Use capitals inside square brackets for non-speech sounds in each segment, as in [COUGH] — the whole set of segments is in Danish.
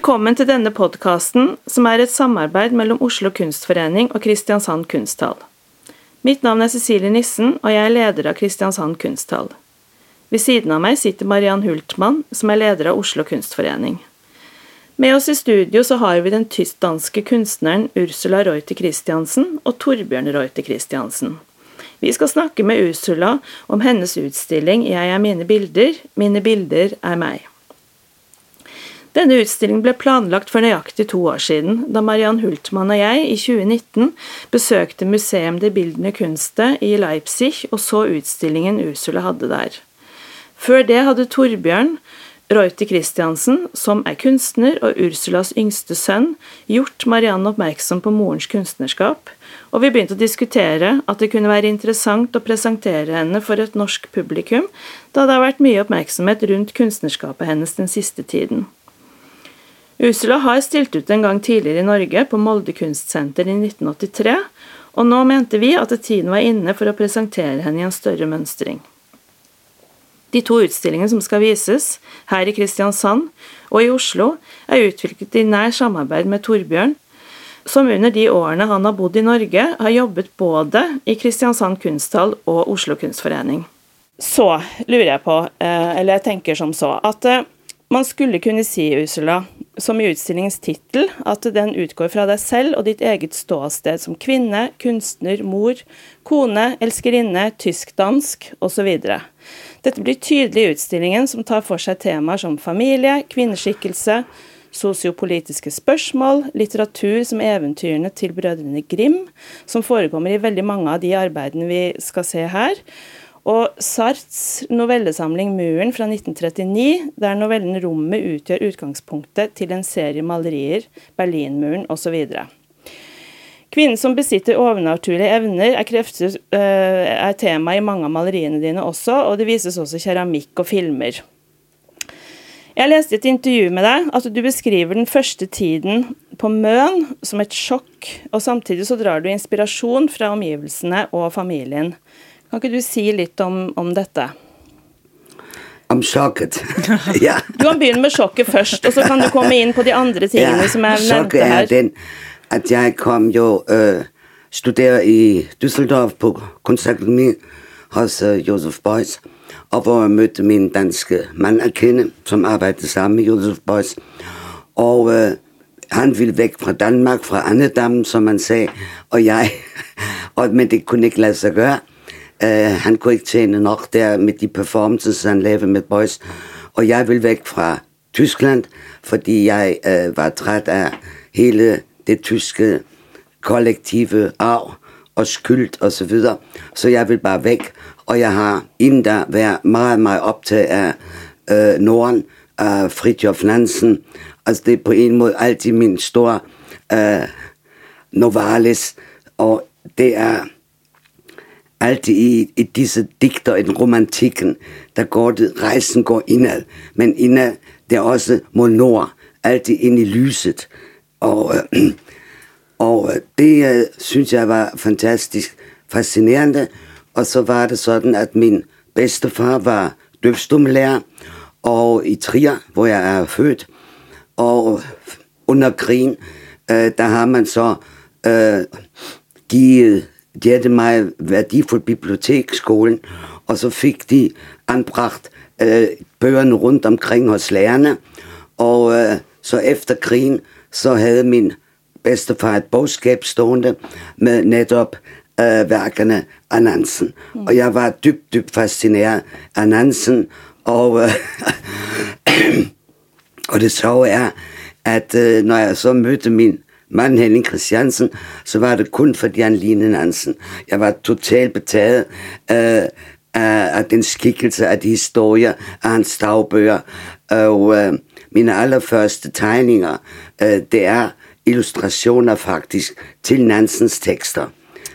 Velkommen til denne podkasten, som er et samarbeid mellom Oslo Kunstforening og Kristiansand Kunsthall. Mitt navn er Cecilie Nissen, og jeg er leder av Kristiansand Kunsthall. Ved siden av meg sitter Mariann Hultmann, som er leder av Oslo Kunstforening. Med oss i studio så har vi den tysk-danske kunstneren Ursula Reuter Christiansen og Torbjørn Reuter Christiansen. Vi skal snakke med Ursula om hennes utstilling 'Jeg er mine bilder, mine bilder er meg'. Denne utstillingen ble planlagt for nøyaktig to år siden, da Mariann Hultmann og jeg i 2019 besøkte Museum de Bildende Kunste i Leipzig og så utstillingen Ursula hadde der. Før det hadde Torbjørn Reuter Christiansen, som er kunstner og Ursulas yngste sønn, gjort Mariann oppmerksom på morens kunstnerskap, og vi begynte å diskutere at det kunne være interessant å presentere henne for et norsk publikum, da det har vært mye oppmerksomhet rundt kunstnerskapet hennes den siste tiden. Ursula har stilt ut en gang tidligere i Norge, på Molde kunstsenter i 1983, og nå mente vi at tiden var inne for å presentere henne i en større mønstring. De to utstillingene som skal vises, her i Kristiansand og i Oslo, er utviklet i nær samarbeid med Torbjørn, som under de årene han har bodd i Norge, har jobbet både i Kristiansand kunsthall og Oslo kunstforening. Så lurer jeg på, eh, eller jeg tenker som så, at eh, man skulle kunne si, Ursula, som i utstillingens titel, at den utgår fra deg selv og ditt eget ståsted som kvinne, kunstner, mor, kone, elskerinne, tysk-dansk osv. Dette blir tydelig i utstillingen, som tar for seg temaer som familie, kvinneskikkelse, sosiopolitiske spørsmål, litteratur som eventyrene til brødrene Grim, som forekommer i veldig mange av de arbeidene vi skal se her, og Sarts novellesamling 'Muren' fra 1939, der novellen 'Rommet' utgjør utgangspunktet til en serie malerier, Berlinmuren osv. Kvinnen som besitter overnaturlige evner, er, krefter, eh, er tema i mange av maleriene dine også, og det vises også keramikk og filmer. Jeg leste et intervju med deg at du beskriver den første tiden på Møn som et sjokk, og samtidig så drar du inspirasjon fra omgivelsene og familien. Kan ikke du si litt om, om dette? Om sjokket? [LAUGHS] ja. Du kan begynne med sjokket først, og så kan du komme inn på de andre tingene ja, som jeg nevnte her. er den at jeg kom jo øh, studere i Düsseldorf på Kunstakademi hos øh, Josef Beuys, og hvor jeg mødte min danske mand at kende, som arbejdede sammen med Josef Beuys. Og øh, han ville væk fra Danmark, fra Annedammen, som man sagde, og jeg, [LAUGHS] og, men det kunne ikke lade sig gøre. Uh, han kunne ikke tjene nok der med de performances, han lavede med Boys. Og jeg ville væk fra Tyskland, fordi jeg uh, var træt af hele det tyske kollektive arv og skyld og så videre. Så jeg vil bare væk, og jeg har inden der været meget, meget optaget af øh, Norden, af Fritjof Nansen. Altså det er på en måde altid min store øh, novalis, og det er altid i, i disse digter, i den romantikken, der går det, rejsen går indad, men indad, det er også mod nord, altid ind i lyset. Og, øh, og øh, det øh, synes jeg var fantastisk fascinerende. Og så var det sådan, at min bedstefar var døvstumlærer, og i Trier, hvor jeg er født, og under krigen, øh, der har man så øh, givet de havde meget værdifuld biblioteksskolen, og så fik de anbragt øh, bøgerne rundt omkring hos lærerne. Og øh, så efter krigen, så havde min bedstefar et bogskab stående med netop øh, værkerne af Nansen. Mm. Og jeg var dybt, dybt fascineret af Nansen, og, øh, [CLEARS THROAT] og det sjove er, at øh, når jeg så mødte min mand Henning Christiansen, så var det kun fordi han lignede Nansen. Jeg var totalt betaget øh, af, af den skikkelse af de historier af hans dagbøger. Og øh, mine allerførste tegninger, øh, det er illustrationer faktisk til Nansens tekster.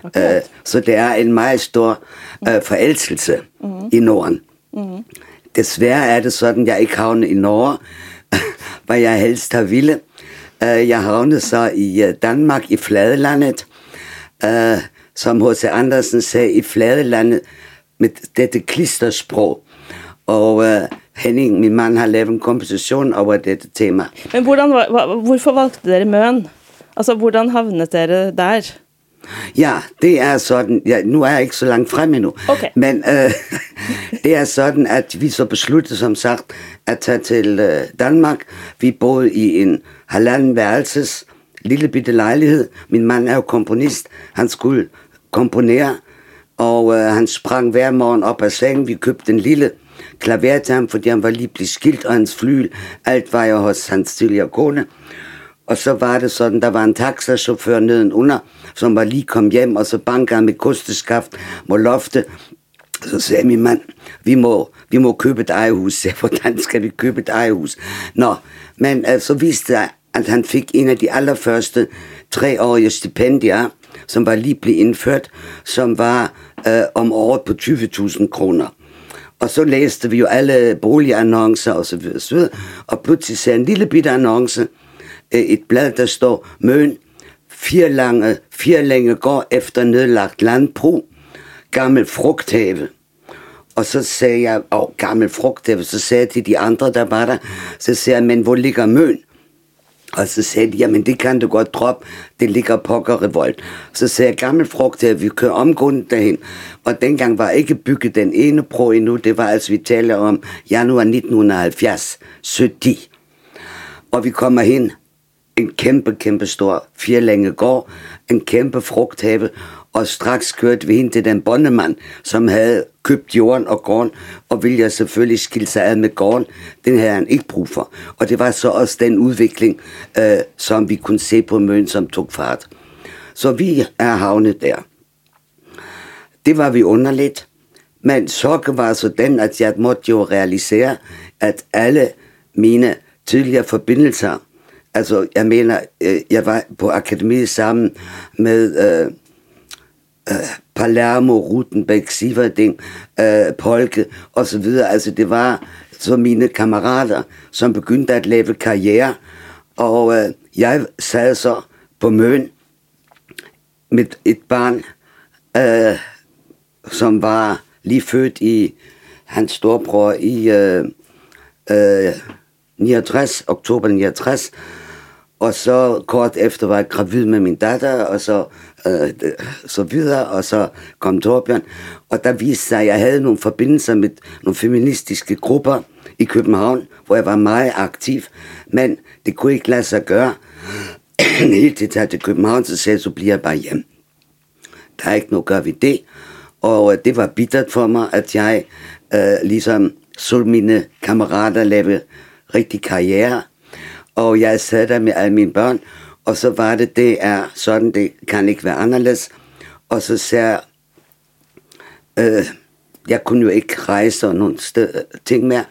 Okay. Øh, så det er en meget stor øh, forelskelse mm-hmm. i Norden. Mm-hmm. Desværre er det sådan, jeg ikke havner i Norge, [LAUGHS] hvad jeg helst har ville. Uh, jeg havnede så i uh, Danmark, i Fladelandet, uh, som H.C. Andersen sagde, i Fladelandet med dette klistersprog. Og uh, Henning, min mand, har lavet en komposition over dette tema. Men hvordan, var- hvorfor valgte dere Møn? Altså, hvordan havnet dere der? Ja, det er sådan, ja, nu er jeg ikke så langt frem endnu, Okay. men øh, [LAUGHS] det er sådan, at vi så besluttede som sagt at tage til øh, Danmark. Vi boede i en halvanden værelses lille bitte lejlighed. Min mand er jo komponist, han skulle komponere, og øh, han sprang hver morgen op af sengen. Vi købte en lille klaver til ham, fordi han var lige blevet skilt, og hans flyl, alt var jo hos hans tidligere kone. Og så var det sådan, der var en taxachauffør nedenunder, som var lige kom hjem, og så banker han med kosteskaft mod loftet. Så sagde min mand, vi må, vi må købe et ejehus. [LAUGHS] Ja, hvordan skal vi købe et ejehus? Nå, men øh, så viste det, at han fik en af de allerførste treårige stipendier, som var lige blevet indført, som var øh, om året på 20.000 kroner. Og så læste vi jo alle boligannoncer og så videre, så videre. og pludselig ser en lille bitte annonce, øh, et blad, der står, Møn, fire lange, fire længe går efter nedlagt landbrug, gammel frugthave. Og så sagde jeg, og gammel frugthave, så sagde jeg til de andre, der var der, så sagde jeg, men hvor ligger Møn? Og så sagde de, jamen det kan du godt droppe, det ligger pokker revolt. Så sagde jeg, gammel frugt her, vi kører omgående derhen. Og dengang var ikke bygget den ene pro endnu, det var altså, vi taler om januar 1970, 70. Og vi kommer hen, en kæmpe, kæmpe stor firlænge gård, en kæmpe frugthave, og straks kørte vi hen til den bondemand, som havde købt jorden og gården, og ville jeg selvfølgelig skille sig ad med gården. Den havde han ikke brug for. Og det var så også den udvikling, øh, som vi kunne se på Møn, som tog fart. Så vi er havnet der. Det var vi underligt. Men sorgen var så den, at jeg måtte jo realisere, at alle mine tidligere forbindelser, altså jeg mener, øh, jeg var på akademiet sammen med øh, øh, Palermo, Rutenbæk, Siverding, øh, Polke og så videre. Altså det var så mine kammerater, som begyndte at lave karriere, og øh, jeg sad så på Møn med et barn, øh, som var lige født i hans storbror i øh, øh, 69, oktober 69, og så kort efter var jeg gravid med min datter, og så, øh, så videre, og så kom Torbjørn. Og der viste sig, at jeg havde nogle forbindelser med nogle feministiske grupper i København, hvor jeg var meget aktiv, men det kunne ikke lade sig gøre. [CLEARS THROAT] Helt til tage til København, så sagde jeg, så bliver jeg bare hjem. Der er ikke noget gør vi det. Og øh, det var bittert for mig, at jeg øh, ligesom så mine kammerater lave rigtig karriere. Og jeg sad der med alle mine børn, og så var det, det er sådan, det kan ikke være anderledes. Og så sagde jeg, øh, jeg kunne jo ikke rejse og nogle sted, ting mere.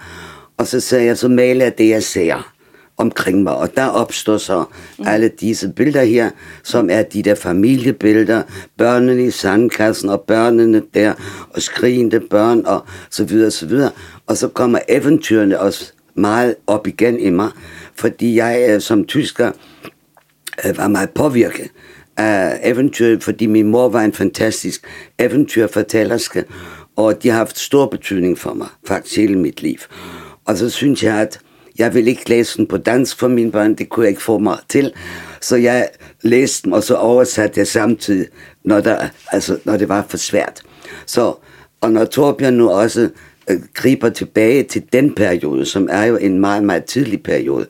Og så sagde jeg, så maler jeg det, jeg ser omkring mig. Og der opstår så mm. alle disse billeder her, som er de der familiebilleder, børnene i sandkassen, og børnene der, og skrigende børn, og så videre, så videre. Og så kommer eventyrene også meget op igen i mig, fordi jeg øh, som tysker øh, var meget påvirket af eventyr, fordi min mor var en fantastisk eventyrfortællerske, og de har haft stor betydning for mig, faktisk hele mit liv. Og så synes jeg, at jeg vil ikke læse den på dansk for mine børn, det kunne jeg ikke få mig til. Så jeg læste dem, og så oversatte jeg samtidig, når, der, altså, når det var for svært. Så, og når Torbjørn nu også Øh, griber tilbage til den periode, som er jo en meget, meget tidlig periode,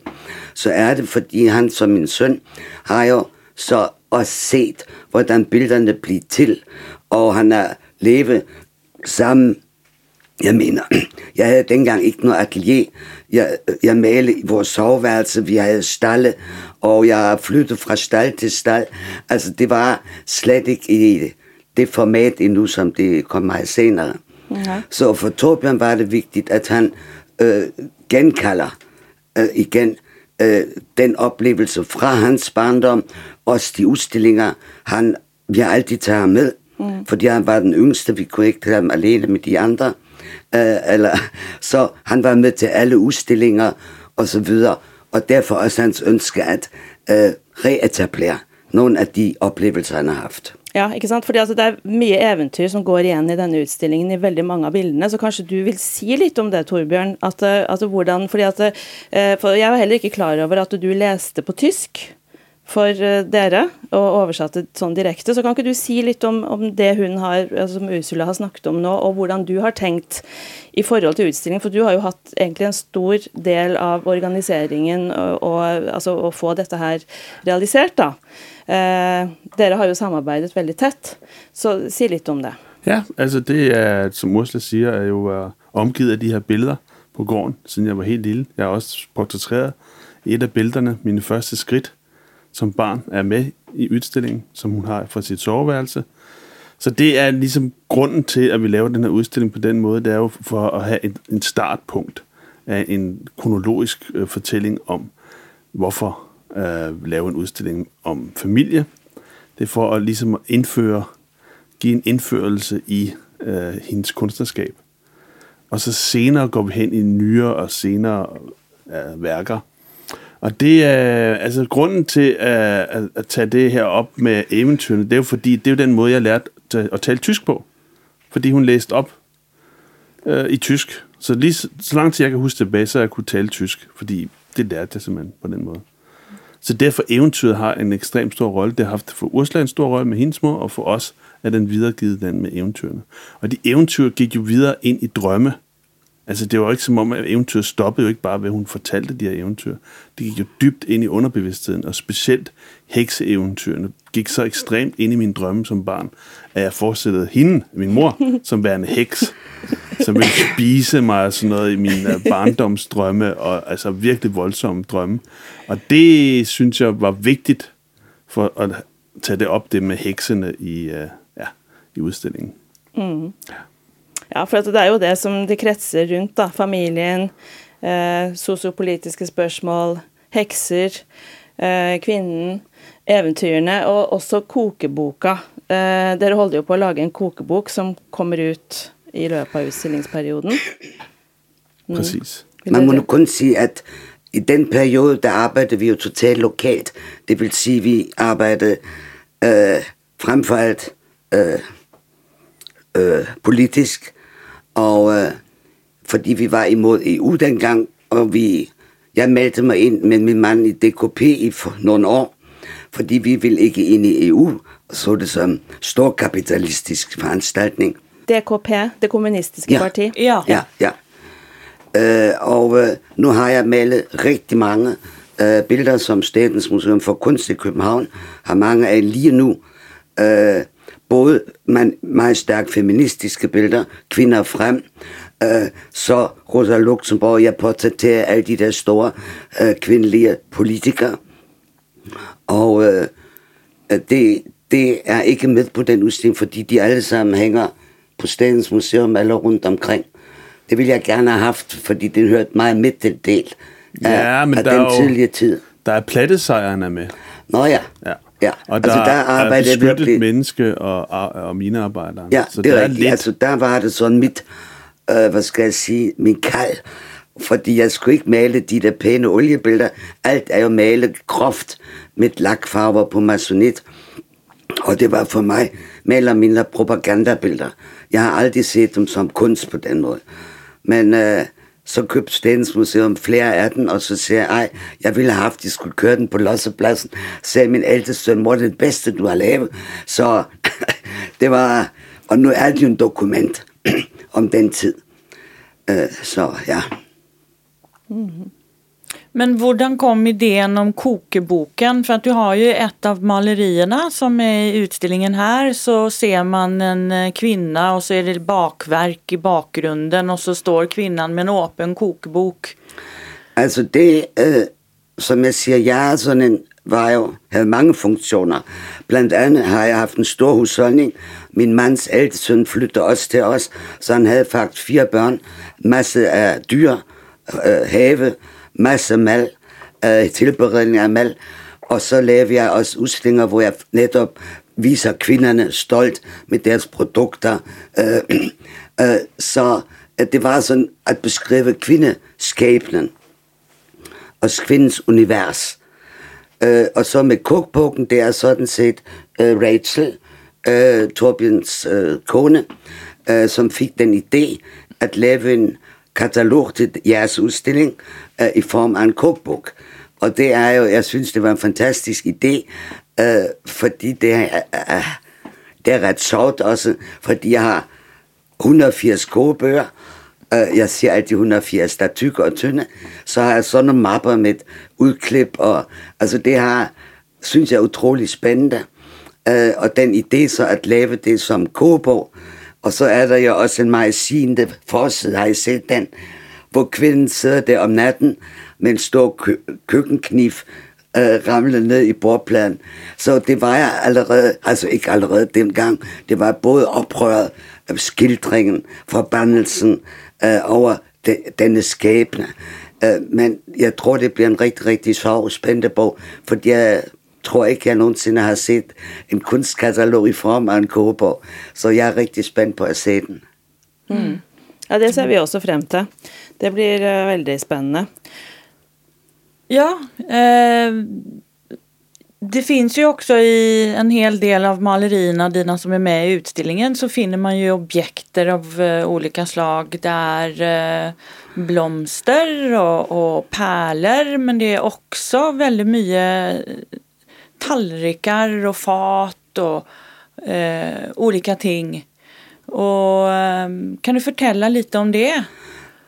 så er det, fordi han som min søn har jo så også set, hvordan billederne bliver til, og han har levet sammen jeg mener, [CLEARS THROAT] jeg havde dengang ikke noget atelier. Jeg, øh, jeg malede i vores soveværelse, vi havde stalle, og jeg flyttede fra stald til stald. Altså, det var slet ikke i det format endnu, som det kom meget senere. Ja. Så for Torbjørn var det vigtigt, at han øh, genkalder øh, igen øh, den oplevelse fra hans barndom, også de udstillinger, han, vi har altid taget ham med, mm. fordi han var den yngste, vi kunne ikke tage ham alene med de andre. Uh, eller, så han var med til alle udstillinger og så videre, og derfor også hans ønske at uh, reetablere nogle af de oplevelser, han har haft. Ja, ikke sant? Fordi altså, det er mye eventyr som går igjen i denne utstillingen i veldig mange av bildene, så kanskje du vil si litt om det, Torbjørn? At, eh, altså, hvordan, fordi at, for jeg var heller ikke klar over at du leste på tysk for eh, dere, og oversatte sånn direkte. Så kan ikke du si litt om, om det hun har, altså, som Ursula har snakket om nå, og hvordan du har tenkt i forhold til utstillingen? For du har jo hatt egentlig en stor del av organiseringen og, og altså, å få dette her realisert, da. Eh, dere har jo samarbeidet veldig tæt, så sig lidt om det. Ja, altså det er, som Ursula siger, er jo uh, omgivet af de her billeder på gården, siden jeg var helt lille. Jeg har også portrætteret et af billederne, mine første skridt som barn, er med i udstillingen, som hun har fra sit soveværelse. Så det er ligesom grunden til, at vi laver den her udstilling på den måde, det er jo for at have en, en startpunkt af en kronologisk øh, fortælling om, hvorfor øh, lave en udstilling om familie. Det er for at ligesom indføre, give en indførelse i øh, hendes kunstnerskab. Og så senere går vi hen i nyere og senere øh, værker. Og det er altså grunden til at, at, at tage det her op med eventyrene, det er jo fordi, det er jo den måde, jeg lærte at tale tysk på. Fordi hun læste op øh, i tysk. Så lige så, så lang tid jeg kan huske tilbage, så jeg kunne tale tysk, fordi det lærte jeg simpelthen på den måde. Så derfor eventyret har en ekstremt stor rolle. Det har haft for Ursula en stor rolle med hendes mor, og for os er den videregivet den med eventyrene. Og de eventyr gik jo videre ind i drømme. Altså det var ikke som om, at eventyret stoppede jo ikke bare ved, at hun fortalte de her eventyr. Det gik jo dybt ind i underbevidstheden, og specielt hekseeventyrene gik så ekstremt ind i min drømme som barn, at jeg forestillede hende, min mor, [LAUGHS] som værende heks, som ville spise mig og sådan noget i mine barndomsdrømme, og altså virkelig voldsomme drømme. Og det synes jeg var vigtigt for at tage det op, det med heksene i, uh, ja, i udstillingen. Mm. Ja. Ja, for det er jo det, som det kretser rundt, da. Familien, eh, sociopolitiske spørsmål, hekser, eh, kvinnen, eventyrene, og også kokeboka. Eh, dere holder jo på at lage en kokebok, som kommer ut i løbet af udstillingsperioden. Mm. Præcis. Man må nu kun sige, at i den periode, der arbejdede vi jo totalt lokalt. Det vil sige, vi arbejdede øh, frem for alt øh, øh, politisk, og øh, fordi vi var imod EU dengang, og vi, jeg meldte mig ind med min mand i DKP i for nogle år, fordi vi ville ikke ind i EU, og så det som stor kapitalistisk foranstaltning. DKP, det kommunistiske ja. parti? Ja. Ja, ja. Øh, og øh, nu har jeg malet rigtig mange øh, billeder, som Statens Museum for Kunst i København har mange af lige nu. Øh, både man, meget stærkt feministiske billeder, kvinder frem, øh, så Rosa Luxemburg, jeg portrætterer alle de der store øh, kvindelige politikere. Og øh, det, det er ikke med på den udstilling, fordi de alle sammen hænger på Statens Museum eller rundt omkring. Det ville jeg gerne have haft, fordi det hørte meget med den del af, ja, men af der den jo, tidlige tid. Der er plattesejrene med. Nå ja. ja. Ja, og der, altså, der er beskyttet virkelig... menneske og, og, og minearbejdere. Ja, så det er rigtigt. Lidt... Altså, der var det sådan mit, øh, hvad skal jeg sige, min kald. Fordi jeg skulle ikke male de der pæne oliebilleder. Alt er jo malet groft med lakfarver på masonit. Og det var for mig mere eller mindre propagandabilleder. Jeg har aldrig set dem som kunst på den måde. Men øh, så købte Statens Museum flere af den, og så siger jeg, ej, jeg ville have haft, de skulle køre den på Lossepladsen. Så sagde min ældste søn, mor, det er det bedste, du har lavet. Så [LAUGHS] det var, og nu er det jo en dokument [CLEARS THROAT] om den tid. Øh, så ja. Mm-hmm. Men hvordan kom idén om kokeboken? För att du har ju ett av malerierna som är i utställningen här så ser man en eh, kvinna och så är det bakverk i bakgrunden och så står kvinnan med en öppen kokbok. Altså det, øh, som jeg siger, jeg er sådan en, var jo, havde mange funktioner. Blandt andet har jeg haft en stor husholdning. Min mands ældste søn flyttede også til os, så han havde faktisk fire børn, masse af dyr, øh, have, masse mal, øh, tilberedning af mal, og så laver jeg også udstillinger, hvor jeg netop viser kvinderne stolt med deres produkter. Øh, [CLEARS THROAT] øh, så at det var sådan at beskrive kvindeskæbnen og kvindens univers. Øh, og så med kokbogen, det er sådan set øh, Rachel, øh, Torbjørns øh, kone, øh, som fik den idé at lave en katalog til jeres udstilling øh, i form af en cookbook. Og det er jo, jeg synes, det var en fantastisk idé, øh, fordi det er, øh, det er ret sjovt også, fordi jeg har 180 kogebøger, øh, jeg siger altid 180, der er tykke og tynde, så har jeg sådan nogle mapper med udklip, og altså det har, synes jeg er utrolig spændende. Øh, og den idé så at lave det som kogebog, og så er der jo også en magasin, forside, har I set den, hvor kvinden sidder der om natten med en stor kø- køkkenkniv, øh, ramlede ned i bordpladen. Så det var jeg allerede, altså ikke allerede dengang, det var både oprøret, af skildringen, forbandelsen øh, over de, denne skæbne. Øh, men jeg tror, det bliver en rigtig, rigtig sjov spændende bog, fordi jeg tror ikke, jeg nogensinde har set en kunstkatalog i form af en kogebog. Så jeg er rigtig spændt på at se den. Mm. Ja, det ser vi også frem til. Det blir uh, veldig spændende. Ja, eh, det finns ju också i en hel del av malerierna, dina som är med i utställningen, så finner man ju objekter av uh, olika slag. där uh, blomster och, och pärlor, men det är också väldigt mycket tallrikar och fat och eh, olika ting. Och eh, kan du fortælle lite om det?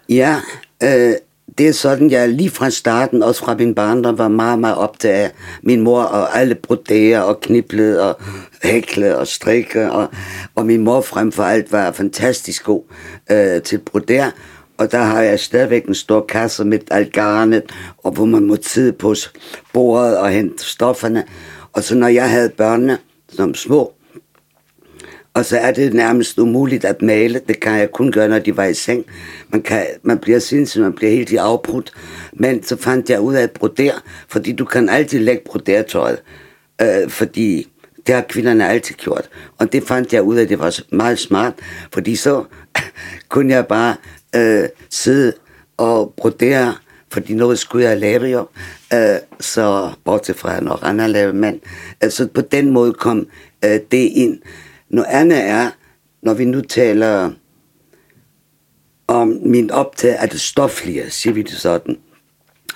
Ja, øh, det er sådan, jeg lige fra starten, også fra min barndom, var meget, meget optaget af min mor og alle broderer og kniblede og hækle og strikke. Og, og min mor frem for alt var fantastisk god øh, til broder. Og der har jeg stadigvæk en stor kasse med alt garnet, og hvor man må sidde på bordet og hente stofferne. Og så når jeg havde børnene som små, og så er det nærmest umuligt at male. Det kan jeg kun gøre, når de var i seng. Man, kan, man bliver sindssyg, man bliver helt i afbrudt. Men så fandt jeg ud af at brodere, fordi du kan altid lægge brodertøjet. Øh, fordi det har kvinderne altid gjort. Og det fandt jeg ud af, at det var meget smart, fordi så [LAUGHS] kunne jeg bare øh, sidde og brodere, fordi noget skulle jeg lave jo. Øh, så bortset fra når andre lavede, men altså øh, på den måde kom øh, det ind. Noget andet er, når vi nu taler om min optag af det stoflige, siger vi det sådan,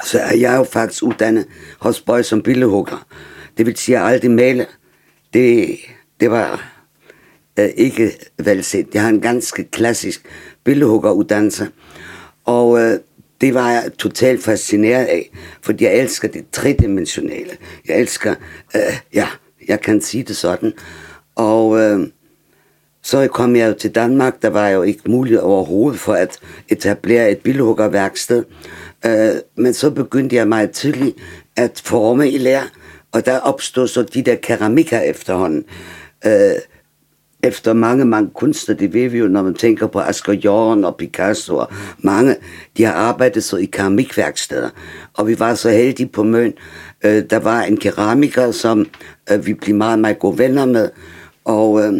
så er jeg jo faktisk uddannet hos Bøj som billedhugger. Det vil sige, at alt det male. Det, det var øh, ikke velset. Jeg har en ganske klassisk billedhuggeruddannelse. Og øh, det var jeg totalt fascineret af, fordi jeg elsker det tredimensionale. Jeg elsker, øh, ja, jeg kan sige det sådan. Og øh, så kom jeg jo til Danmark, der var jo ikke muligt overhovedet for at etablere et billedhuggerværksted. Øh, men så begyndte jeg meget tidligt at forme i lære, og der opstod så de der keramikker efterhånden. Øh, efter mange, mange kunstnere, det ved vi jo, når man tænker på Asger Jorn og Picasso og mange, de har arbejdet så i keramikværksteder. Og vi var så heldige på Møn. Øh, der var en keramiker, som øh, vi blev meget, meget gode venner med, og øh,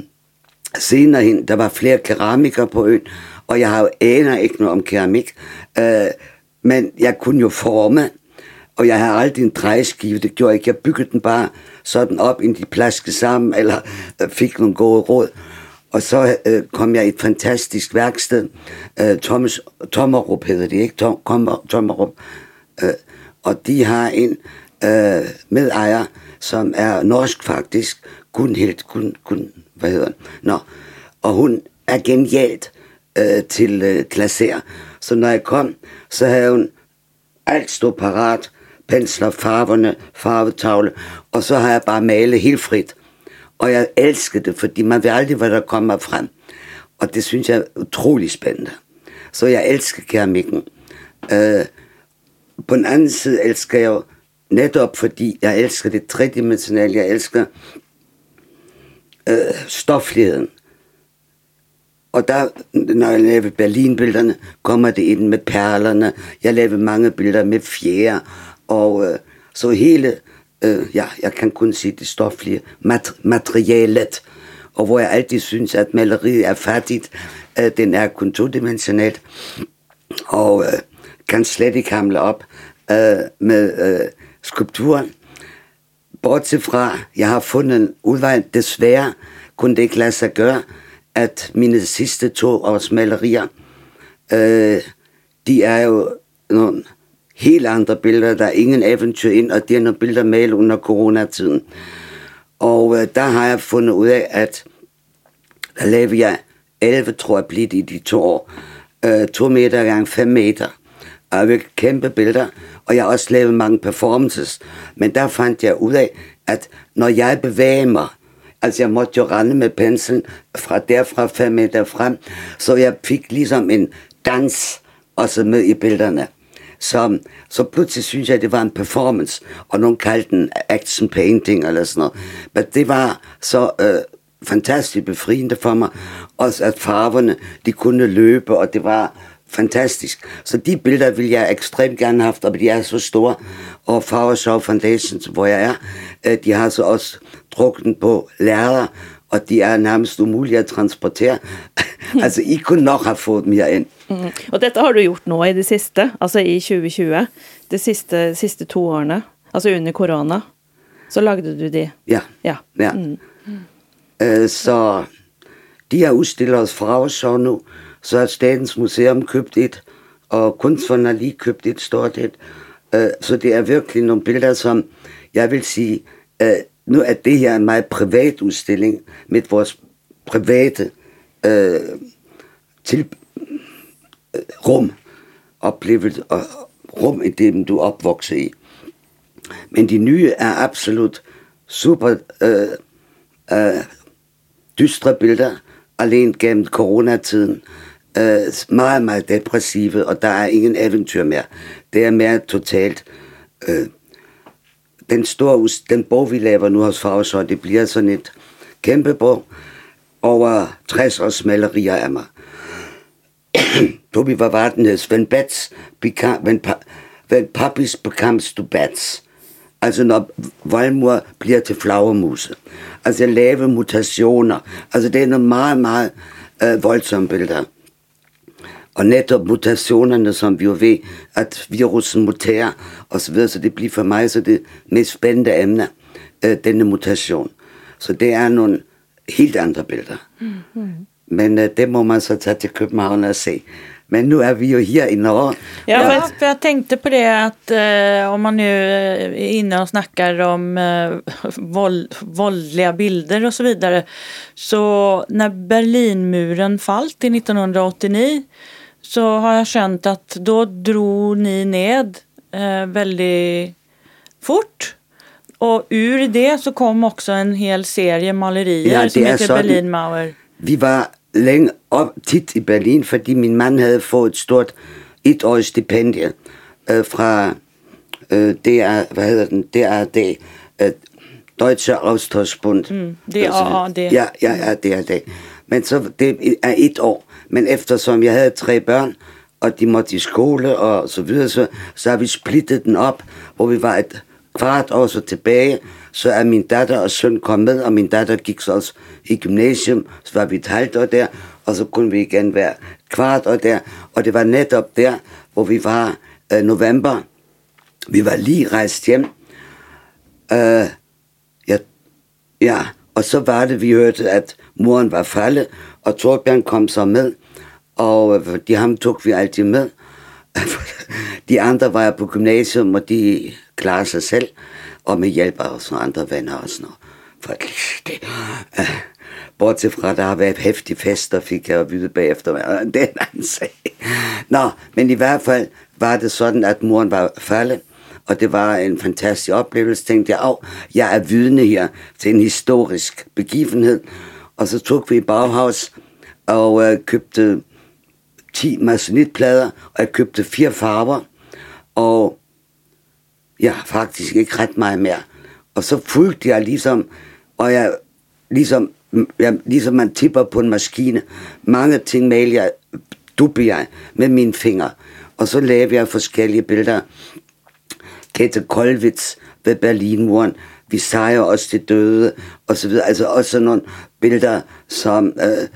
senere hen, der var flere keramikere på øen, og jeg har jo aner ikke noget om keramik, øh, men jeg kunne jo forme, og jeg har aldrig en drejeskive, det gjorde jeg ikke. Jeg byggede den bare sådan op, ind de plaskede sammen, eller øh, fik nogle gode råd. Og så øh, kom jeg i et fantastisk værksted. Øh, Thomas, Tommerup hedder det, ikke? Tom, Kommer, Tommerup. Øh, og de har en øh, medejer, som er norsk faktisk, Gunhild, Gun, Gun, hvad hedder den? Nå, og hun er genialt øh, til øh, klasser. Så når jeg kom, så havde hun alt stod parat, pensler, farverne, farvetavle, og så har jeg bare malet helt frit. Og jeg elskede det, fordi man ved aldrig, hvad der kommer frem. Og det synes jeg er utrolig spændende. Så jeg elsker keramikken. Øh, på den anden side elsker jeg jo netop fordi jeg elsker det tredimensionelle, jeg elsker øh, stofligheden. Og der, når jeg laver Berlinbillederne, kommer det ind med perlerne. Jeg laver mange billeder med fjerde. Og øh, så hele, øh, ja, jeg kan kun sige det stoflige, mat- materialet. Og hvor jeg altid synes, at maleriet er fattigt. Øh, den er kun todimensionelt. Og øh, kan slet ikke hamle op øh, med øh, skulpturen. Bortset fra, jeg har fundet en udvej, desværre kunne det ikke lade sig gøre, at mine sidste to års malerier, øh, de er jo nogle helt andre billeder. Der er ingen eventyr ind, og det er nogle billeder malet under coronatiden. Og øh, der har jeg fundet ud af, at der lavede jeg 11, tror jeg, blidt i de to år. Øh, to meter gange 5 meter. Og jeg kæmpe billeder, og jeg har også lavet mange performances. Men der fandt jeg ud af, at når jeg bevæger mig, altså jeg måtte jo rende med penslen fra derfra 5 meter frem, så jeg fik ligesom en dans også med i billederne. Så, så pludselig synes jeg, at det var en performance, og nogen kaldte den action painting eller sådan noget. Men det var så øh, fantastisk befriende for mig, også at farverne, de kunne løbe, og det var fantastisk. Så de billeder vil jeg ekstremt gerne have haft, og de er så store. Og Farver Show Foundation, hvor jeg er, øh, de har så også drukket på lærere, og de er nærmest umulige at transportere. [LAUGHS] altså, I kunne nok have fået mere ind. Mm. Og dette har du gjort nå i det sidste, altså i 2020, de sidste, sidste to årene, altså under corona, så lagde du det. Ja. Ja. ja. Mm. Uh, så de har udstillet os fra os så nu, så har Statens Museum købt et, og Kunstfonden har lige købt et stort et. Uh, så det er virkelig nogle billeder, som jeg vil sige, uh, nu er det her en meget privat udstilling med vores private øh, til, øh, rum, oplevet og rum i det, du opvokser i. Men de nye er absolut super øh, øh, dystre billeder, alene gennem coronatiden. Øh, meget, meget depressive, og der er ingen eventyr mere. Det er mere totalt... øh, den, store, den bog, vi laver nu hos Fagsøj, det bliver sådan et kæmpe bog over 60 års malerier af mig. [CLEARS THROAT] Tobi var vardenheds, when bats become, when, when puppies becomes to bats. Altså når valmur bliver til flagermuse. Altså lave mutationer. Altså det er nogle meget, meget øh, voldsomme billeder. Og netop mutationerne, som vi jo ved, at virusen muterer og så det bliver for mig så det mest spændende emne, øh, denne mutation. Så det er nogle helt andre billeder. Mm-hmm. Men øh, det må man så tage til København og se. Men nu är vi ju här i Norge. Ja, för, för jag tänkte på det att eh, om man nu är inne och snackar om [LAUGHS] eh, våld, våldliga bilder och så vidare. Så när Berlinmuren fallt till 1989 så har jag känt att då drog ni ned eh, väldigt fort. Och ur det så kom också en hel serie malerier ja, som heter Berlin Mauer. Vi var længe op tit i Berlin, fordi min mand havde fået et stort etårigt stipendie øh, fra øh, DR, hvad hedder den, DRD, øh, Deutsche Austauschbund. Mm, det er det. Ja, ja, ja, det det. Men så, det er et år. Men eftersom jeg havde tre børn, og de måtte i skole og så videre, så, så har vi splittet den op, hvor vi var et kvart år så tilbage, så er min datter og søn kommet med, og min datter gik så også i gymnasium, så var vi et halvt år der, og så kunne vi igen være kvart år der, og det var netop der, hvor vi var øh, november. Vi var lige rejst hjem. Øh, ja, ja, og så var det, vi hørte, at moren var faldet, og Torbjørn kom så med, og øh, de ham tog vi altid med. [LAUGHS] de andre var på gymnasium, og de klarede sig selv og med hjælp af sådan andre venner og sådan noget. For det, uh, bortset fra, at der har været hæftige fester, fik jeg at vide bagefter. Det er en anden sag. Nå, men i hvert fald var det sådan, at moren var faldet, og det var en fantastisk oplevelse. Tænkte jeg, jeg er vidne her til en historisk begivenhed. Og så tog vi i Bauhaus og øh, købte 10 masonitplader, og jeg købte fire farver, og ja, faktisk ikke ret meget mere. Og så fulgte jeg ligesom, og jeg ligesom, jeg, ligesom man tipper på en maskine, mange ting maler jeg, dubber jeg med mine fingre. Og så lavede jeg forskellige billeder. Kette Koldwitz ved Berlinmuren, vi sejrer også til døde, og så videre. Altså også nogle billeder, som øh,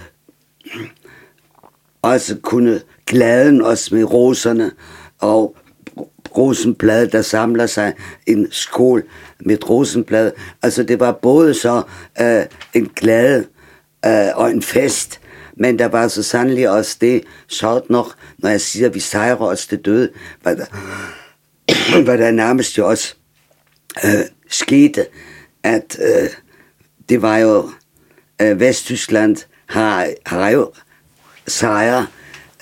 også kunne glæden os med roserne, og rosenblad, der samler sig en skål med rosenblad. Altså det var både så øh, en glæde øh, og en fest. Men der var så sandelig også det, sjovt nok, når jeg siger, at vi sejrer os til døde, var der, [CLEARS THROAT] var der nærmest jo også øh, skete, at øh, det var jo, øh, Vesttyskland har, har jo sejre,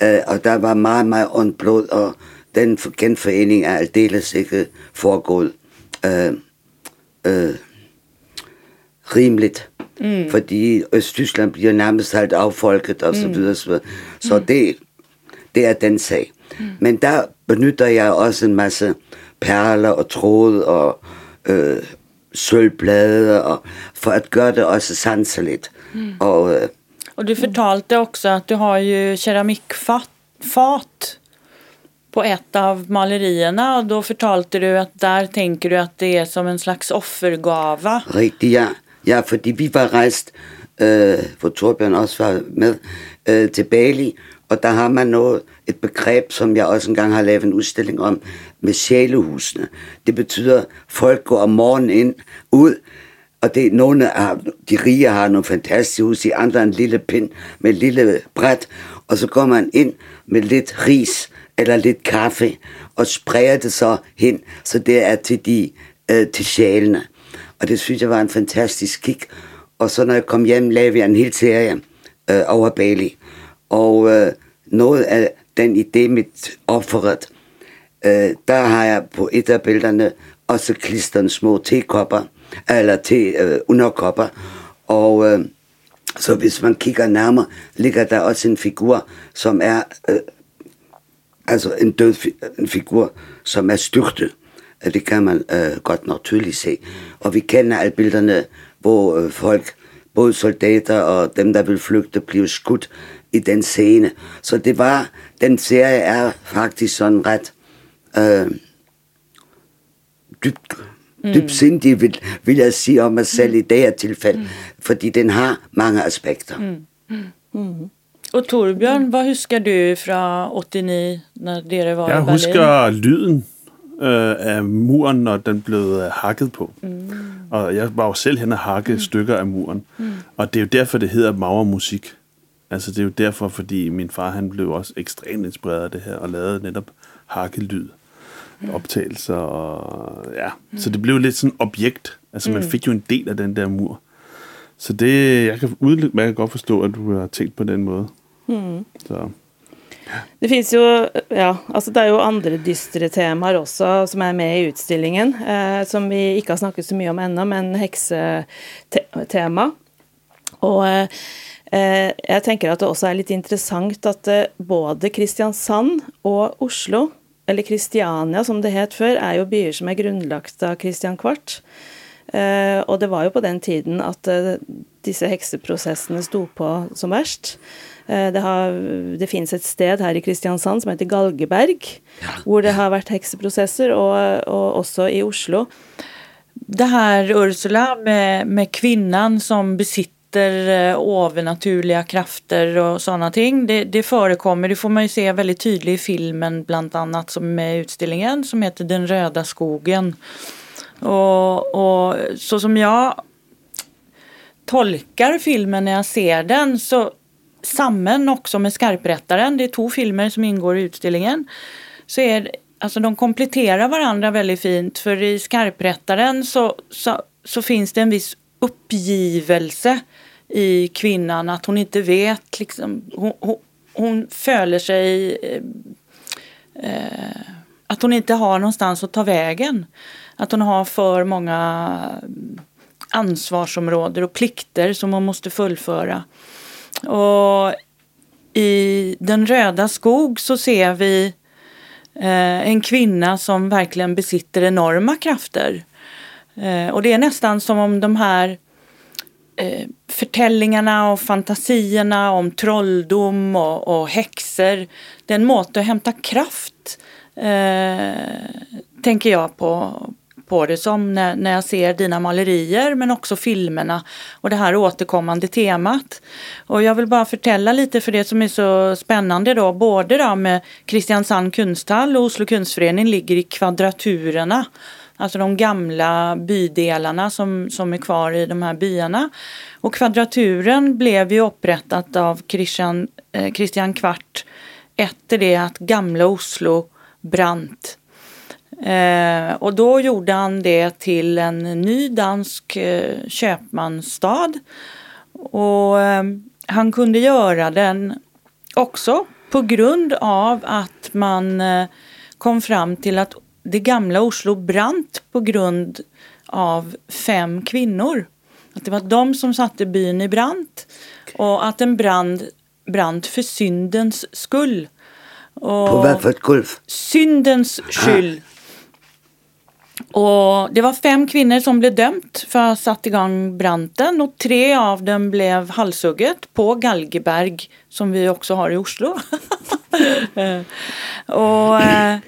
øh, og der var meget, meget ondt blod, og den genforening er aldeles ikke foregået øh, øh, rimeligt. Mm. Fordi Østtyskland bliver nærmest helt affolket og så videre. Så, så mm. det, det er den sag. Mm. Men der benytter jeg også en masse perler og tråde og øh, sølvblade og, for at gøre det også sanseligt. Mm. Og, øh, och du fortalte också att du har ju keramikfat fat på ett av malerierna och då fortalte du att där tänker du att det är som en slags offergava. Rigtigt, ja. Ja, fordi vi var rejst, øh, hvor Torbjørn også var med, øh, til Bali, og der har man noget, et begreb, som jeg også engang har lavet en udstilling om, med sjælehusene. Det betyder, folk går om morgenen ind, ud, og det nogle af de rige har nogle fantastiske hus, de andre en lille pind med et lille bræt, og så går man ind med lidt ris eller lidt kaffe, og spreder det så hen, så det er til, de, øh, til sjælene. Og det synes jeg var en fantastisk kig. Og så når jeg kom hjem, lavede jeg en hel serie øh, over Bali. Og øh, noget af den idé, mit offeret, øh, der har jeg på et af billederne også klistret små tekopper, eller til øh, underkopper. Og øh, så hvis man kigger nærmere, ligger der også en figur, som er øh, altså en død fi- en figur, som er styrtet. Det kan man øh, godt nok tydeligt se. Og vi kender alle billederne, hvor øh, folk, både soldater og dem, der vil flygte, bliver skudt i den scene. Så det var, den serie er faktisk sådan ret øh, dybt, dybsindig, vil, vil jeg sige om mig selv i det her tilfælde, mm. fordi den har mange aspekter. Mm. Och Torbjörn, vad huskar du fra 89 när dere var Jeg i Berlin? husker lyden øh, af muren, når den blev øh, hakket på. Mm. Og jeg var jo selv hen og hakke mm. stykker af muren. Mm. Og det er jo derfor, det hedder maurmusik. Altså det er jo derfor, fordi min far han blev også ekstremt inspireret af det her, og lavede netop hakkelyd optagelser. Og, ja. mm. Så det blev lidt sådan et objekt. Altså man fik jo en del af den der mur. Så det, jeg kan udmærket godt forstå, at du har tænkt på den måde. Mm. Så. Det finnes jo Ja, altså det er jo andre dystre temaer også som er med i utstillingen, eh, som vi ikke har snakket så mye om ennå, men heksetema. Og eh, eh, jeg tenker at det også er litt interessant at eh, både Kristiansand og Oslo, eller Kristiania som det het før, er jo byer som er grunnlagt av Kristian Kvart. Eh, og det var jo på den tiden at eh, disse hekseprosessene sto på som verst. Eh, det, har, det finnes et sted her i Kristiansand som heter Galgeberg, hvor det har vært hekseprosesser, og, og også i Oslo. Det här Ursula med, med kvinnan som besitter eh, övernaturliga krafter och sådana ting. Det, det förekommer, det får man ju se väldigt tydligt i filmen bland annat som är i utställningen som heter Den röda skogen. Och, och så som jag tolkar filmen när jag ser den så sammen också med Skarprättaren, det är två filmer som ingår i utställningen, så är alltså de kompletterar varandra väldigt fint för i Skarprättaren så, så, så finns det en viss uppgivelse i kvinnan att hon inte vet liksom, hon, hon, hon följer sig eh, eh, att hon inte har någonstans att ta vägen. Att hon har för många mm, ansvarsområden och plikter som hon måste fullföra. Och i Den röda skog så ser vi eh, en kvinna som verkligen besitter enorma krafter. Eh, och det är nästan som om de här eh, förtällningarna och fantasierna om trolldom och, och häxor, det är en måte att hämta kraft, eh, tänker jag på, på det som när, när jag ser dina malerier men också filmerna och det här återkommande temat. Och jag vill bara förtälla lite för det som är så spännande då, både då med Kristiansand kunsthall och Oslo kunstförening ligger i kvadraturerna Alltså de gamla bydelarna som, som är kvar i de här byarna. Och Kvadraturen blev ju upprättat av Christian, eh, Christian Kvart efter det att gamla Oslo brant. Eh, och då gjorde han det till en ny dansk eh, köpmansstad. Och eh, han kunde göra den också på grund av att man eh, kom fram till att det gamla Oslo brant på grund av fem kvinnor. Att det var de som satte byn i brand och att en brand brant för syndens skull. Och på vad för ett gulv? Syndens skyld. Och det var fem kvinnor som blev dömt för att ha satt igång branden och tre av dem blev halshugget på Galgeberg som vi också har i Oslo. [LAUGHS] och, eh,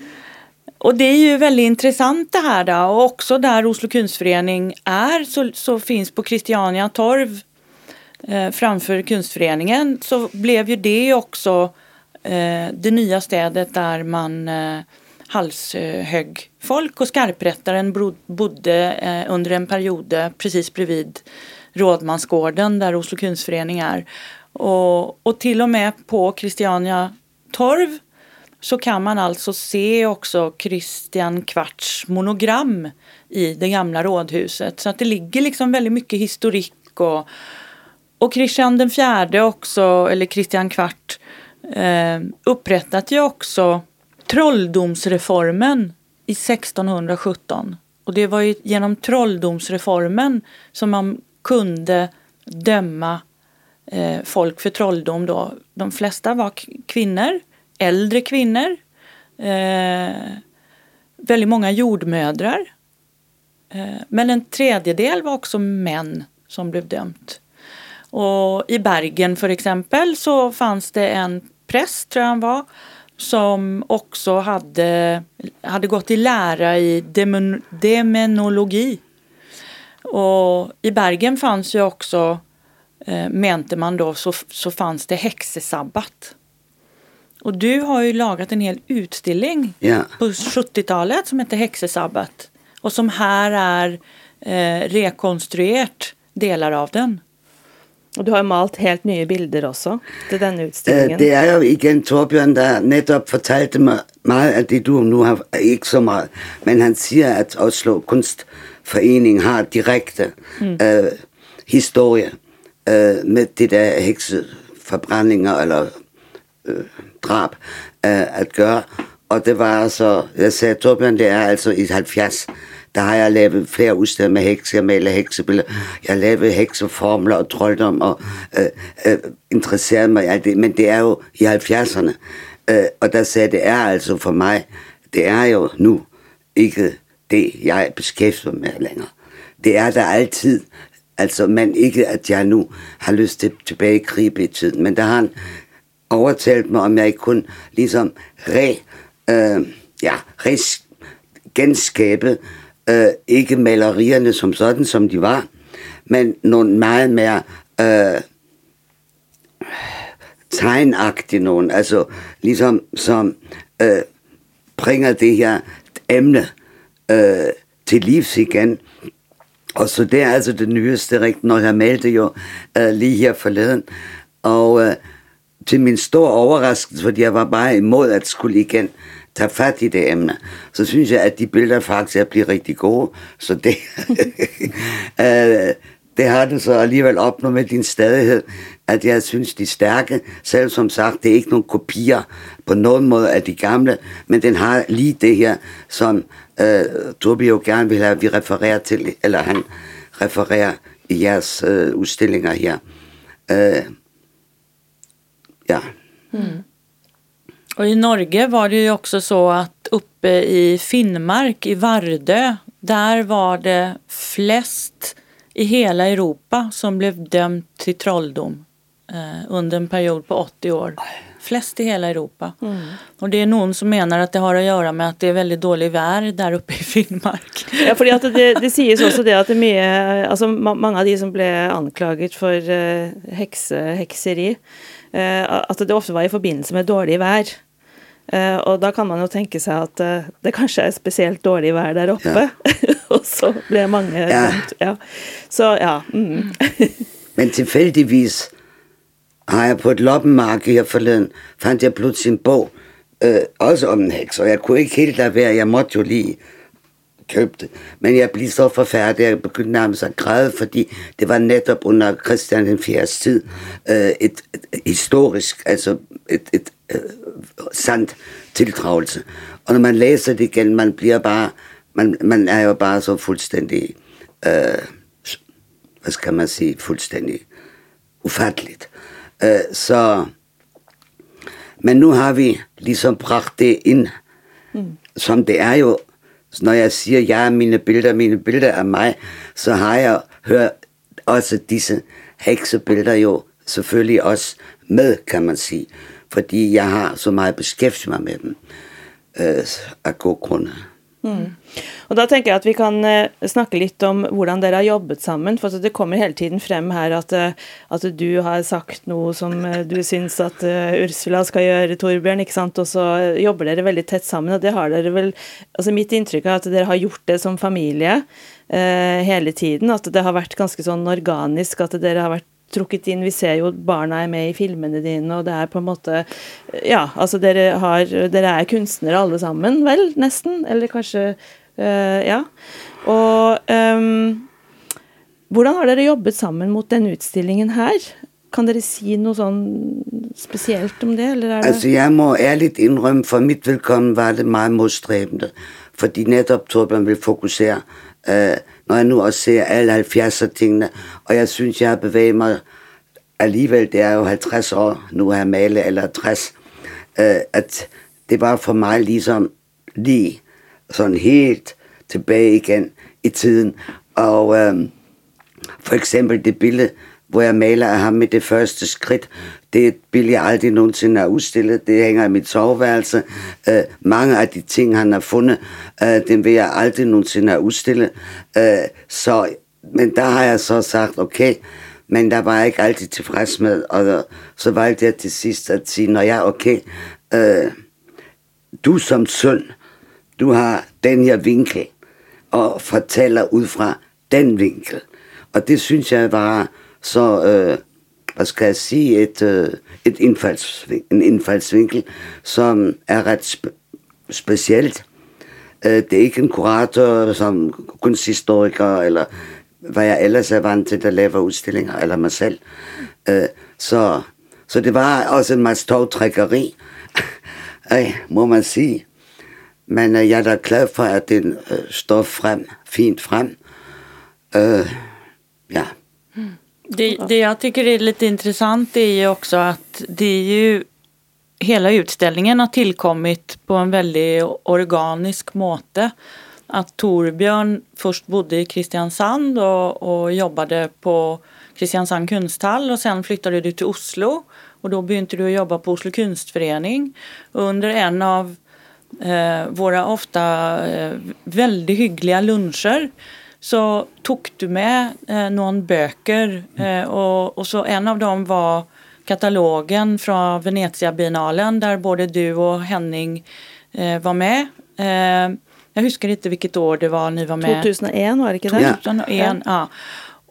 och det är ju väldigt intressant det här då och också där Oslo kunstförening är så, så finns på Christiania torv eh, framför kunstföreningen så blev ju det också eh, det nya städet där man eh, halshögg folk och skarprättaren bodde eh, under en period eh, precis bredvid Rådmansgården där Oslo kunstförening är. Och, och till och med på Christiania torv så kan man alltså se också Christian Kvarts monogram i det gamla rådhuset. Så att det ligger liksom väldigt mycket historik och, och Christian den fjärde också, eller Christian Kvart, eh, upprättat ju också trolldomsreformen i 1617. Och det var ju genom trolldomsreformen som man kunde döma eh, folk för trolldom då. De flesta var kvinnor, äldre kvinnor, eh, väldigt många jordmödrar. Eh, men en tredjedel var också män som blev dömt. Och i Bergen för exempel så fanns det en präst, tror jag han var, som också hade, hade gått i lära i demon, demonologi. Och i Bergen fanns ju också, eh, mente man då, så, så fanns det häxesabbat. Och du har ju lagat en hel utställning ja. på 70-talet som heter Häxesabbat. Och som här är eh, rekonstruerat delar av den. Og du har jo malt helt nye bilder også til denne utstillingen. Det er jo igen Torbjørn, der netop fortalte mig meget af det, du nu har, ikke så meget, men han siger, at Oslo Kunstforening har direkte mm. øh, historie øh, med det der hekseforbrændinger eller øh, drab øh, at gøre. Og det var altså, jeg sagde, Torbjørn, det er altså i 70, der har jeg lavet flere udsteder med hekse, jeg maler heksebilleder, jeg har lavet hekseformler og trolddom og øh, øh, interesseret mig i alt det, men det er jo i 70'erne. Øh, og der sagde det er altså for mig, det er jo nu ikke det, jeg beskæftiger med længere. Det er der altid, altså, man ikke at jeg nu har lyst til tilbage i tiden, men der har en overtalt mig, om jeg ikke kunne ligesom re, øh, ja, res, genskabe øh, ikke malerierne som sådan, som de var, men nogle meget mere øh, tegnagtige nogen, altså ligesom som øh, bringer det her emne øh, til livs igen. Og så det er altså det nyeste, rigtigt, når jeg malte jo øh, lige her forleden. Og øh, til min store overraskelse, fordi jeg var bare imod at skulle igen tage fat i det emne, så synes jeg, at de billeder faktisk er blevet rigtig gode. Så det, [LAUGHS] øh, det har du så alligevel opnået med din stadighed, at jeg synes, de er stærke. Selv som sagt, det er ikke nogen kopier på nogen måde af de gamle, men den har lige det her, som øh, Tobi jo gerne vil have, at vi refererer til, eller han refererer i jeres øh, udstillinger her. Øh, ja. Mm. Och i Norge var det ju också så att uppe i Finnmark, i Vardö, där var det flest i hela Europa som blev dömt till trolldom eh, under en period på 80 år. Flest i hela Europa. Mm. Och det är någon som menar att det har att göra med att det är väldigt dålig vär där uppe i Finnmark. Ja, för det, det, det sägs också det att det är mycket, alltså många av de som blev anklaget för hexe, häxeri, uh, att det ofta var i förbindelse med dålig vär. Eh, og da kan man jo tenke seg at eh, det kanskje er spesielt dårlig vær der oppe. [LAUGHS] og så ble mange Ja. Ja. Så ja. Mm. [LAUGHS] Men tilfældigvis har jeg på et loppemarked her forleden, fandt jeg pludselig en bog, øh, også om en heks, og jeg kunne ikke helt lade være, jeg måtte jo lige købe det. Men jeg blev så forfærdet, jeg begyndte nærmest at græde, fordi det var netop under Christian den 4. tid øh, et, et, et historisk, altså et, et øh, sandt tildragelse. Og når man læser det igen, man bliver bare, man, man er jo bare så fuldstændig, øh, hvad skal man sige, fuldstændig ufatteligt. Øh, så, men nu har vi ligesom bragt det ind, mm. som det er jo, så når jeg siger, ja, mine billeder, mine billeder er mig, så har jeg hørt også disse heksebilleder jo selvfølgelig også med, kan man sige. Fordi jeg har så meget beskæftiget mig med dem øh, af gode grunde. Mm. Og da tenker jeg at vi kan eh, snakke litt om hvordan dere har jobbet sammen. For det kommer hele tiden frem her at, eh, at du har sagt noe som eh, du syns at eh, Ursula skal gjøre, Torbjørn, ikke sant. Og så eh, jobber dere veldig tett sammen. Og det har dere vel Altså mitt inntrykk er at dere har gjort det som familie eh, hele tiden. At det har vært ganske sånn organisk. At dere har vært trukket inn. Vi ser jo barna er med i filmene dine, og det er på en måte Ja, altså dere har Dere er kunstnere alle sammen, vel? Nesten? Eller kanskje øh, Ja. Og ehm, hvordan har dere jobbet sammen mot denne utstillingen her? Kan dere si noe sånn spesielt om det, eller er det Altså, jeg må ærlig innrømme, for mitt velkommen var det meget modstræbende. Fordi nettopp Torbjørn vil fokusere, øh, når jeg nu også ser alle 70'er-tingene, og jeg synes, jeg har bevæget mig alligevel, det er jo 50 år, nu er jeg malet, eller 60, øh, at det var for mig ligesom lige sådan helt tilbage igen i tiden. Og øh, for eksempel det billede, hvor jeg maler af ham med det første skridt. Det er et billede, jeg aldrig nogensinde har udstillet. Det hænger i mit soveværelse. Øh, mange af de ting, han har fundet, øh, dem vil jeg aldrig nogensinde have udstillet. Øh, så, men der har jeg så sagt, okay, men der var jeg ikke altid tilfreds med, og så valgte jeg til sidst at sige, når jeg okay, øh, du som søn, du har den her vinkel, og fortæller ud fra den vinkel. Og det synes jeg var så, øh, hvad skal jeg sige, et, øh, et indfaldsvinkel, en indfaldsvinkel, som er ret spe- specielt. Øh, det er ikke en kurator som kunsthistoriker, eller hvad jeg ellers er vant til, der laver udstillinger, eller mig selv. Øh, så, så det var også en meget stor trækkeri, [LAUGHS] må man sige. Men øh, jeg er da glad for, at den øh, står frem, fint frem. Øh, ja. Det, det jag tycker är lite intressant är ju också att det är ju hela utställningen har tillkommit på en väldigt organisk måte. Att Torbjörn först bodde i Kristiansand och, och jobbade på Kristiansand kunsthall och sen flyttade du till Oslo och då började du jobba på Oslo kunstförening. Och under en av eh, våra ofta eh, väldigt hyggliga luncher så tog du med eh, någon böcker eh, och, och så en av dem var katalogen från Venezia-biennalen där både du och Henning eh, var med. Eh, jag huskar inte vilket år det var ni var med. 2001, var det ikke det? Ja. 2001, ja.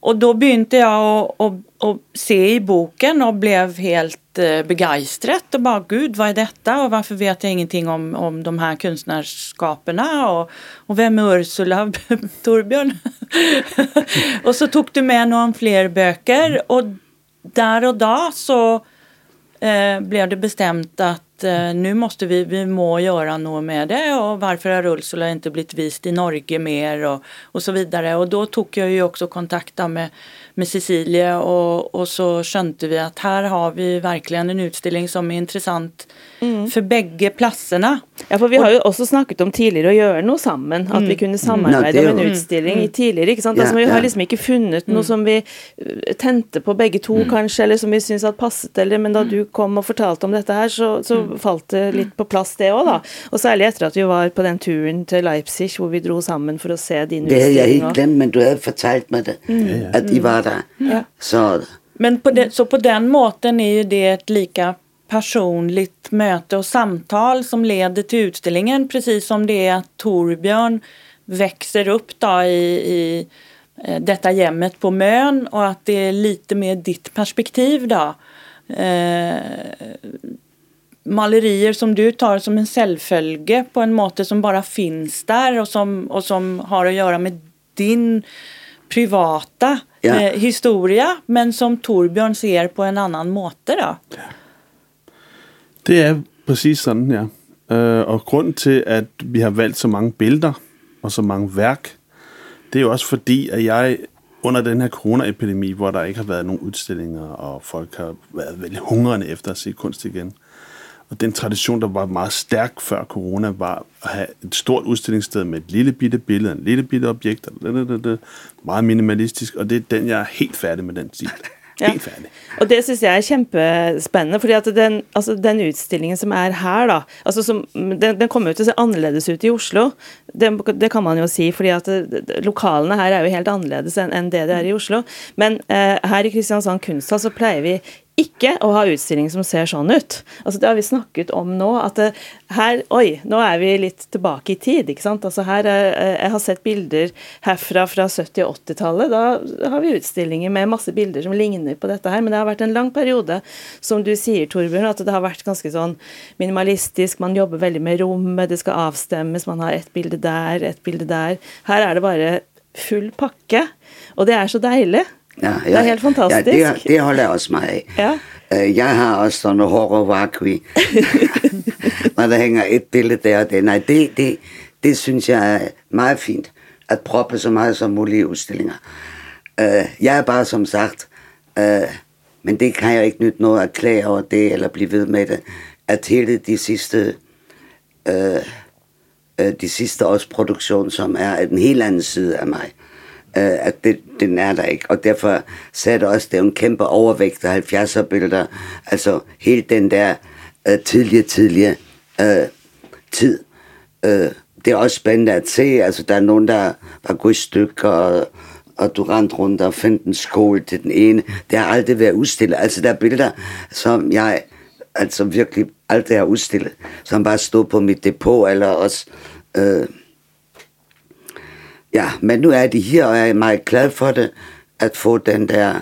Och då började jag att, se i boken och blev helt eh, begeistrad och bara gud vad är detta? Och varför vet jag ingenting om, om de här konstnärskaperna och, och vem är Ursula [LAUGHS] Torbjörn? [LAUGHS] och så tog du med någon fler böcker. Och där och då så eh, blev det bestämt att eh, nu måste vi, vi må göra något med det och varför har Ursula inte blivit vist i Norge mer och, och så vidare. Och då tog jag ju också kontakt med, med Cecilie och, och så skönte vi att här har vi verkligen en utställning som är intressant för bägge platserna. Ja, for vi har jo også snakket om tidligere å gjøre noe sammen. At vi kunne samarbeide Ja, det om en utstilling i tidligere. ikke sant? Ja, Altså, vi har liksom ikke funnet noe som vi uh, tente på begge to, kanskje, eller som vi syntes hadde passet, eller Men da du kom og fortalte om dette her, så, så falt det litt på plass, det òg, da. Og særlig etter at vi var på den turen til Leipzig, hvor vi dro sammen for å se din Det havde jeg utstilling. helt glemt, men du havde fortalt mig det, at I var der. Så Men på den, så på den måten är ju det ett lika personligt möte och samtal som leder till utställningen. Precis som det är att Torbjörn växer upp då i, i eh, detta hemmet på Mön och att det är lite mer ditt perspektiv då. Eh, malerier som du tar som en selvfølge på en måte som bara finns där och som, och som har att göra med din privata Ja. eh, historia men som Torbjørn ser på en annan måte då. Det er præcis sådan, ja. Øh, og grund til, at vi har valgt så mange billeder og så mange værk, det er jo også fordi, at jeg under den her coronaepidemi, hvor der ikke har været nogen udstillinger, og folk har været veldig hungrende efter at se kunst igen, og den tradition, der var meget stærk før corona, var at have et stort udstillingssted med et lille bitte billede, en lille bitte objekt, og meget minimalistisk, og det er den, jeg er helt færdig med den stil. [LAUGHS] Ja. Helt færdig. Og det synes jeg er kjempespennende, fordi at den, altså den utstillingen som er her da, altså som, den, den kommer jo til å se annerledes ut i Oslo, det, det kan man jo si, fordi at det, det, lokalene her er jo helt annerledes enn det det er i Oslo. Men eh, her i Kristiansand kunsthall så pleier vi ikke å ha utstilling som ser sånn ut. Altså Det har vi snakket om nå. at det, her, Oi, nå er vi litt tilbake i tid. ikke sant? Altså her, eh, Jeg har sett bilder herfra fra 70- og 80-tallet. Da har vi utstillinger med masse bilder som ligner på dette her. Men det har vært en lang periode, som du sier, Torbjørn, at det har vært ganske sånn minimalistisk. Man jobber veldig med rommet, det skal avstemmes, man har ett bilde der, ett bilde der. Her er det bare full pakke. Og det er så deilig. Ja, Det er helt fantastisk. Ja, det, det holder jeg også meget af. Ja. Øh, Jeg har også sådan noget horror vakui. [LAUGHS] Når der hænger et billede der og det. Nej, det, det, det synes jeg er meget fint. At proppe så meget som muligt i udstillinger. Øh, Jeg er bare som sagt, øh, men det kan jeg ikke nytte noget at klage over det, eller blive ved med det, at hele de sidste, de sidste års produktion, som er en helt anden side af mig, øh, at det, den er der ikke. Og derfor sagde det også, det er en kæmpe overvægt af 70'er billeder. Altså hele den der øh, tidlige, tidlige øh, tid. Øh, det er også spændende at se. Altså der er nogen, der var gået i stykker, og, og du rendte rundt og fandt en skole til den ene. Det har aldrig været udstillet. Altså der er billeder, som jeg altså virkelig aldrig har udstillet, som bare stod på mit depot, eller også... Øh, Ja, men nu er de her, og jeg er meget glad for det, at få den der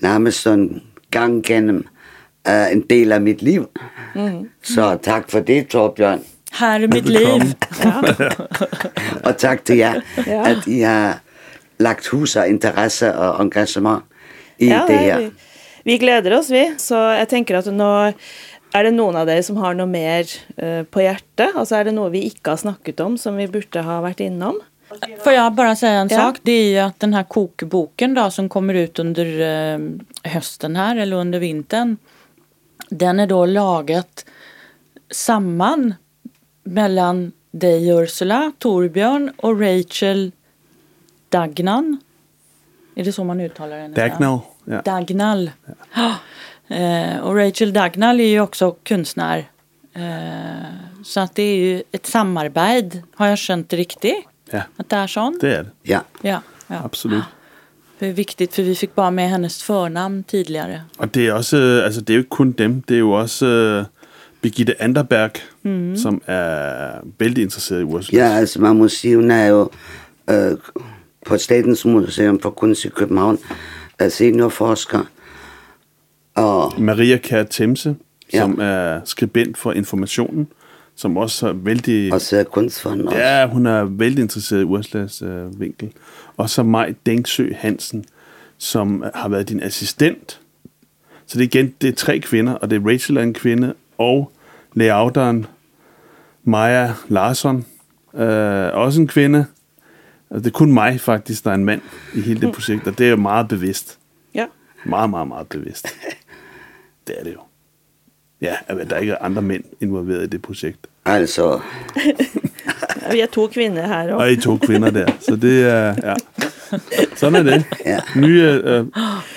nærmest sådan gang gennem uh, en del af mit liv. Mm. Så tak for det, Torbjørn. Här är mitt liv. Velbekomme. [LAUGHS] Og tak til jer, Ja. at I har lagt hus og interesse og engagement i Ja, det her. vi, vi gleder oss, vi. Så jeg tenker at nå er det noen av dere som har noe mer eh, på hjertet. Altså er det noe vi ikke har snakket om, som vi burde ha vært innom. Får jag bara säga en Ja. sak? Det är ju att den här kokboken då som kommer ut under eh, hösten här eller under vintern. Den är då laget samman mellan dig Ursula, Torbjörn och Rachel Dagnan. Är det så man uttalar henne? Dagnall. Ja. Dagnall. Ja. [GASPS] Eh, och Rachel Dagnall är ju också konstnär. Eh, så att det är ju ett samarbete. Har jag känt det riktigt? Ja, Att det är sånt? det er det. Ja, Ja, ja. Absolut. Det er vigtigt, for vi fik bare med hendes förnamn tidigare. Og det er også, øh, altså det er jo ikke kun dem, det er jo også øh, Birgitte Anderberg, mm. som er vældig interesseret i Ursula. ja altså man må sige, hun er jo øh, på Statens Museum for Kunst i København er seniorforsker. Og Maria Kjær Temse, Ja. som er skribent for Informationen, som også er vældig... og sidder kunstfonden også. Ja, hun er vældig interesseret i Ursulas øh, vinkel. Og så Maj Dengsø Hansen, som har været din assistent. Så det er igen, det er tre kvinder, og det er Rachel er en kvinde, og layouteren Maja Larsson, øh, også en kvinde. Og det er kun mig faktisk, der er en mand i hele det projekt, og det er jo meget bevidst. Ja. Meget, meget, meget bevidst. [LAUGHS] Det er det jo. Ja, at der ikke er andre mænd involveret i det projekt. Altså, [LAUGHS] Vi er to kvinner her Og òg. I to kvinder der. Så det er, ja. Sådan er det. Ja. Nye, øh,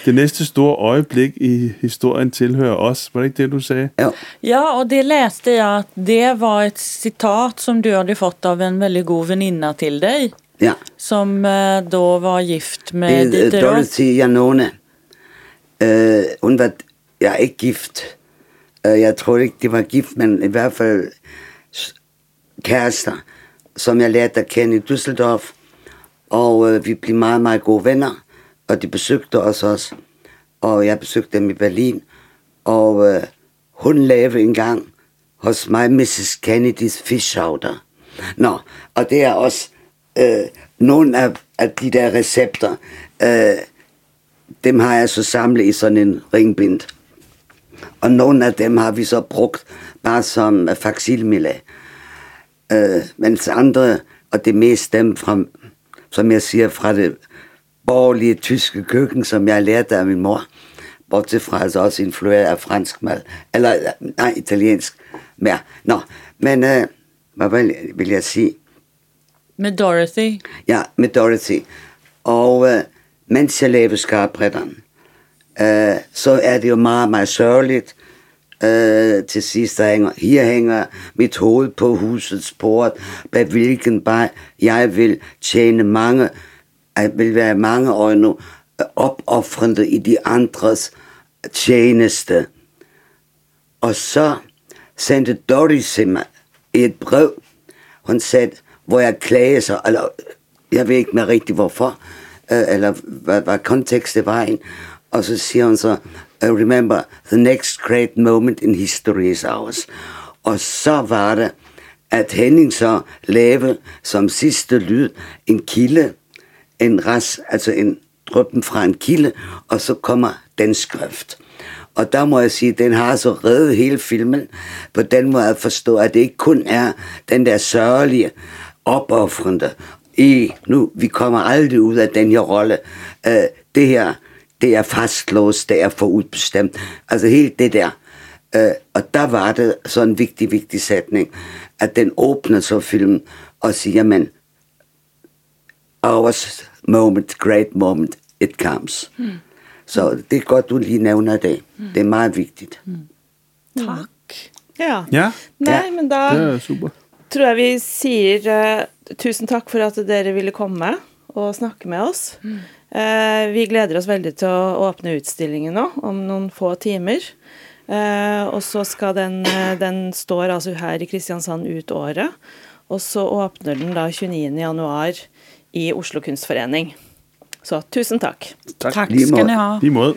det næste store øjeblik i historien tilhører os. Var det ikke det, du sagde? jo, Ja, och det läste jag att det var ett citat som du hade fått av en väldigt god väninna till dig. ja. Som eh, då var gift med er øh, Roth. Dorothy Janone. Øh, hun var, jeg er ikke gift, Øh, Øh, jeg tror ikke, det var gift, men i hvert fald kærester, som jeg lærte at kende i Düsseldorf. Og øh, vi blev meget, meget gode venner, og de besøgte os også. Og jeg besøgte dem i Berlin. Og øh, hun lavede en gang hos mig Mrs. Kennedys fishouder. Nå, og det er også øh, nogle af, af de der recepter, øh, dem har jeg så samlet i sådan en ringbind. Og nogle af dem har vi så brugt bare som øh, facsimile. Øh, mens andre, og det mest dem fra, som jeg siger, fra det borgerlige tyske køkken, som jeg lærte af min mor, bortset fra altså også influeret af fransk mad, eller nej, italiensk mere. Nå, men øh, hvad vil, vil jeg sige? Med Dorothy. Ja, med Dorothy. Og øh, mens jeg lavede skarpretteren, øh, så er det jo meget, meget sørgeligt. Øh, til sidst der hænger, her hænger mit hoved på husets port, bag hvilken bare jeg vil tjene mange, jeg vil være mange øjne øh, opoffrende i de andres tjeneste. Og så sendte Doris til mig et brev, hun sagde, hvor jeg klagede sig, eller jeg ved ikke mere rigtigt hvorfor, øh, eller hvad, hvad kontekst det var en. Og så siger hun så, øh, remember, the next great moment in history is ours. Og så var det, at Henning så lavede som sidste lyd en kilde, en ras, altså en dryppen fra en kilde, og så kommer den skrift. Og der må jeg sige, at den har så reddet hele filmen på den måde at forstå, at det ikke kun er den der sørgelige, opoffrende i, nu, vi kommer aldrig ud af den her rolle. Øh, det her, det er fastlåst, det er forudbestemt. Altså helt det der. Uh, og der var det så en vigtig, vigtig sætning, at den åbner så filmen og siger, men our moment, great moment, it comes. Mm. Så det er godt, du lige nævner det. Mm. Det er meget vigtigt. Mm. Tack. Ja. Ja, Nei, Ja. men da det er super. tror jeg vi sier eh, tusen takk for at dere ville komme og snakke med oss. Eh, vi gleder oss veldig til å åpne utstillingen nå, om noen få timer. Eh, og så skal den eh, Den står altså her i Kristiansand ut året. Og så åpner den da 29. januar i Oslo Kunstforening. Så tusen takk. Tak. Tack Lige ska måde. ni ha. Måde.